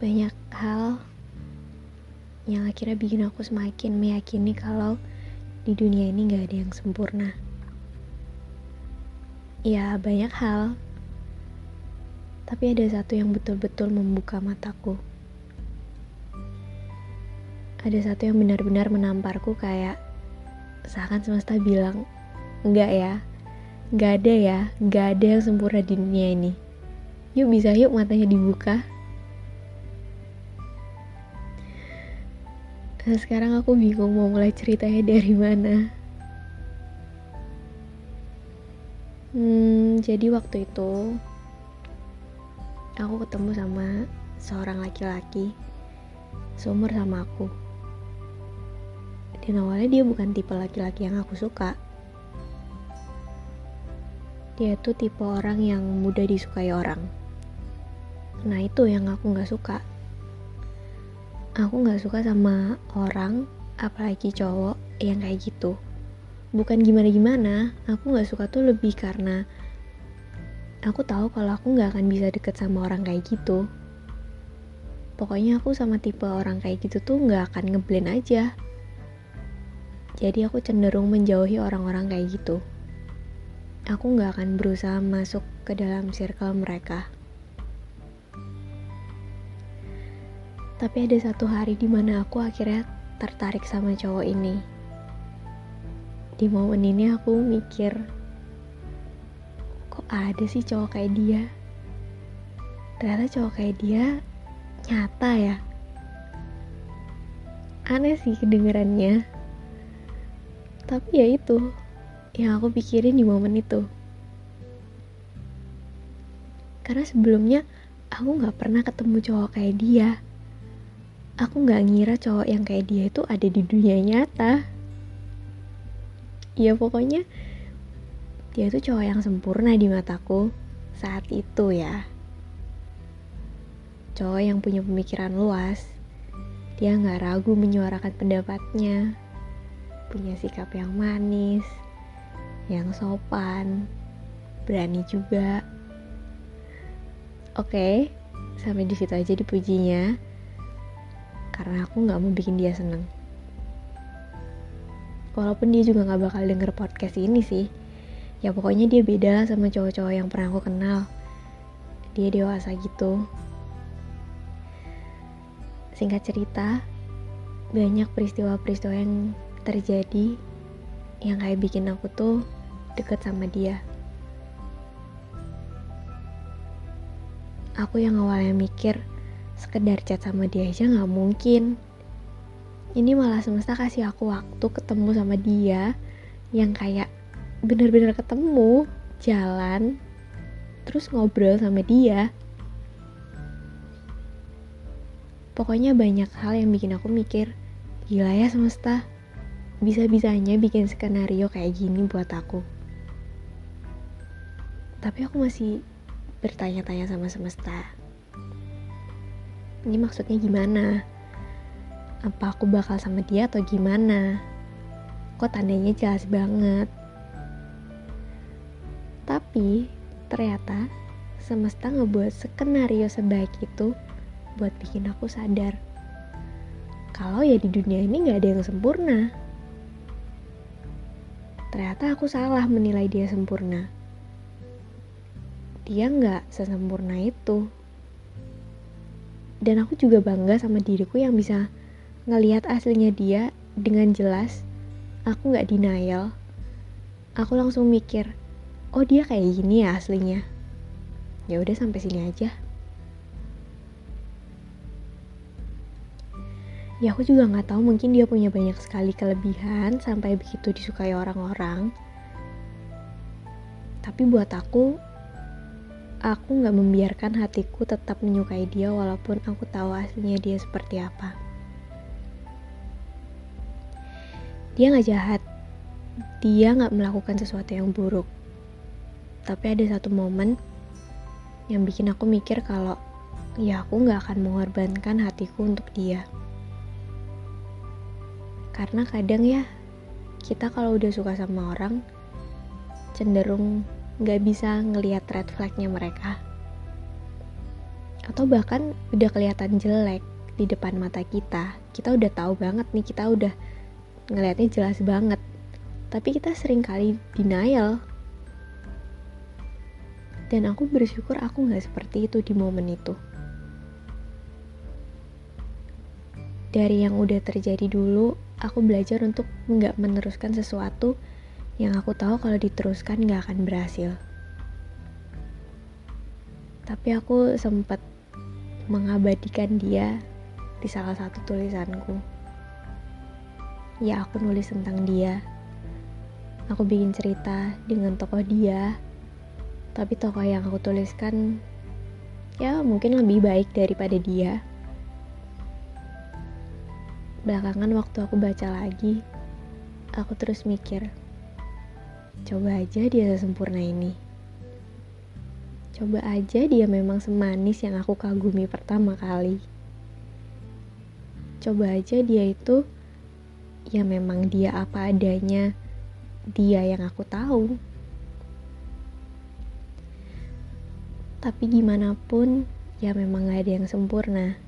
Banyak hal yang akhirnya bikin aku semakin meyakini kalau di dunia ini gak ada yang sempurna. Ya, banyak hal. Tapi ada satu yang betul-betul membuka mataku. Ada satu yang benar-benar menamparku kayak seakan semesta bilang, enggak ya, enggak ada ya, enggak ada yang sempurna di dunia ini. Yuk bisa yuk matanya dibuka. Nah, sekarang aku bingung mau mulai ceritanya dari mana. Hmm, jadi waktu itu aku ketemu sama seorang laki-laki seumur sama aku. Dan awalnya dia bukan tipe laki-laki yang aku suka. Dia tuh tipe orang yang mudah disukai orang. Nah itu yang aku gak suka. Aku gak suka sama orang, apalagi cowok yang kayak gitu. Bukan gimana-gimana, aku gak suka tuh lebih karena aku tahu kalau aku gak akan bisa deket sama orang kayak gitu. Pokoknya aku sama tipe orang kayak gitu tuh gak akan ngeblend aja. Jadi aku cenderung menjauhi orang-orang kayak gitu aku gak akan berusaha masuk ke dalam circle mereka. Tapi ada satu hari di mana aku akhirnya tertarik sama cowok ini. Di momen ini aku mikir, kok ada sih cowok kayak dia? Ternyata cowok kayak dia nyata ya. Aneh sih kedengerannya. Tapi ya itu, yang aku pikirin di momen itu. Karena sebelumnya aku gak pernah ketemu cowok kayak dia. Aku gak ngira cowok yang kayak dia itu ada di dunia nyata. Ya pokoknya dia tuh cowok yang sempurna di mataku saat itu ya. Cowok yang punya pemikiran luas. Dia gak ragu menyuarakan pendapatnya. Punya sikap yang manis, yang sopan, berani juga. Oke, sampai di situ aja dipujinya. Karena aku nggak mau bikin dia seneng. Walaupun dia juga nggak bakal denger podcast ini sih. Ya pokoknya dia beda sama cowok-cowok yang pernah aku kenal. Dia dewasa gitu. Singkat cerita, banyak peristiwa-peristiwa yang terjadi yang kayak bikin aku tuh deket sama dia. Aku yang awalnya mikir sekedar chat sama dia aja gak mungkin. Ini malah semesta kasih aku waktu ketemu sama dia yang kayak bener-bener ketemu, jalan, terus ngobrol sama dia. Pokoknya banyak hal yang bikin aku mikir, gila ya semesta, bisa-bisanya bikin skenario kayak gini buat aku tapi aku masih bertanya-tanya sama semesta ini maksudnya gimana? Apa aku bakal sama dia atau gimana? Kok tandanya jelas banget? Tapi ternyata semesta ngebuat skenario sebaik itu buat bikin aku sadar. Kalau ya di dunia ini gak ada yang sempurna. Ternyata aku salah menilai dia sempurna. Dia nggak sesempurna itu dan aku juga bangga sama diriku yang bisa ngelihat aslinya dia dengan jelas. Aku nggak denial. Aku langsung mikir oh dia kayak gini ya aslinya. Ya udah sampai sini aja. Ya aku juga nggak tahu mungkin dia punya banyak sekali kelebihan sampai begitu disukai orang-orang. Tapi buat aku aku nggak membiarkan hatiku tetap menyukai dia walaupun aku tahu aslinya dia seperti apa. Dia nggak jahat, dia nggak melakukan sesuatu yang buruk. Tapi ada satu momen yang bikin aku mikir kalau ya aku nggak akan mengorbankan hatiku untuk dia. Karena kadang ya kita kalau udah suka sama orang cenderung nggak bisa ngelihat red flagnya mereka. Atau bahkan udah kelihatan jelek di depan mata kita. Kita udah tahu banget nih kita udah ngelihatnya jelas banget. Tapi kita sering kali denial. Dan aku bersyukur aku nggak seperti itu di momen itu. Dari yang udah terjadi dulu aku belajar untuk nggak meneruskan sesuatu yang aku tahu kalau diteruskan nggak akan berhasil. Tapi aku sempat mengabadikan dia di salah satu tulisanku. Ya aku nulis tentang dia. Aku bikin cerita dengan tokoh dia. Tapi tokoh yang aku tuliskan ya mungkin lebih baik daripada dia. Belakangan waktu aku baca lagi, aku terus mikir, Coba aja dia sesempurna ini. Coba aja dia memang semanis yang aku kagumi pertama kali. Coba aja dia itu ya memang dia apa adanya, dia yang aku tahu. Tapi gimana pun, ya memang gak ada yang sempurna.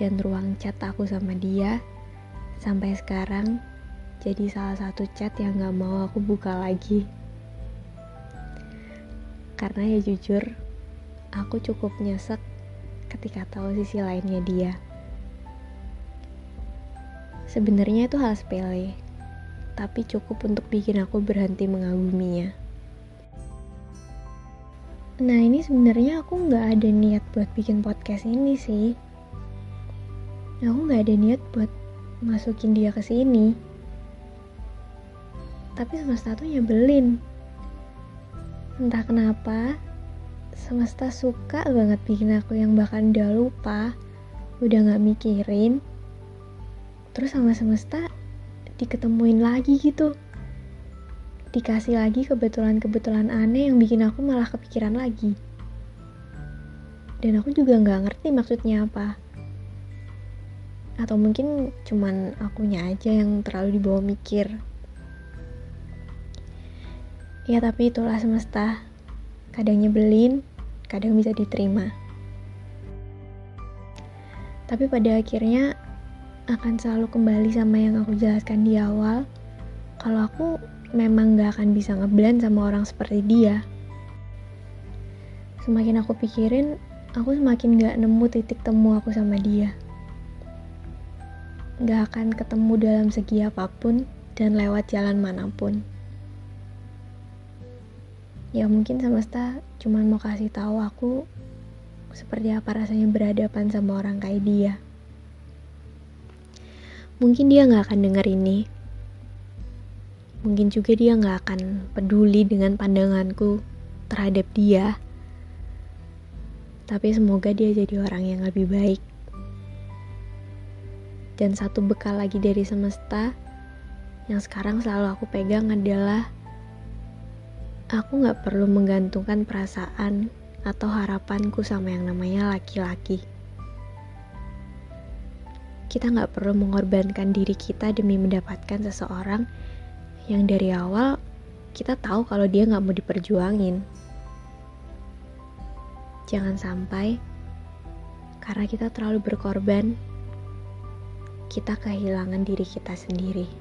Dan ruang chat aku sama dia, sampai sekarang jadi salah satu chat yang gak mau aku buka lagi. Karena ya jujur, aku cukup nyesek ketika tahu sisi lainnya dia. Sebenarnya itu hal sepele, tapi cukup untuk bikin aku berhenti mengaguminya. Nah ini sebenarnya aku nggak ada niat buat bikin podcast ini sih. Aku nggak ada niat buat masukin dia ke sini tapi semesta tuh nyebelin. Entah kenapa semesta suka banget bikin aku yang bahkan udah lupa udah gak mikirin. Terus sama semesta diketemuin lagi gitu. Dikasih lagi kebetulan-kebetulan aneh yang bikin aku malah kepikiran lagi. Dan aku juga nggak ngerti maksudnya apa. Atau mungkin cuman akunya aja yang terlalu dibawa mikir Ya tapi itulah semesta. Kadang nyebelin, kadang bisa diterima. Tapi pada akhirnya akan selalu kembali sama yang aku jelaskan di awal. Kalau aku memang gak akan bisa ngeblend sama orang seperti dia. Semakin aku pikirin, aku semakin gak nemu titik temu aku sama dia. Gak akan ketemu dalam segi apa pun dan lewat jalan mana pun ya mungkin semesta cuma mau kasih tahu aku seperti apa rasanya berhadapan sama orang kayak dia. Mungkin dia nggak akan denger ini. Mungkin juga dia nggak akan peduli dengan pandanganku terhadap dia. Tapi semoga dia jadi orang yang lebih baik. Dan satu bekal lagi dari semesta yang sekarang selalu aku pegang adalah Aku gak perlu menggantungkan perasaan atau harapanku sama yang namanya laki-laki. Kita gak perlu mengorbankan diri kita demi mendapatkan seseorang yang dari awal kita tahu kalau dia gak mau diperjuangin. Jangan sampai karena kita terlalu berkorban, kita kehilangan diri kita sendiri.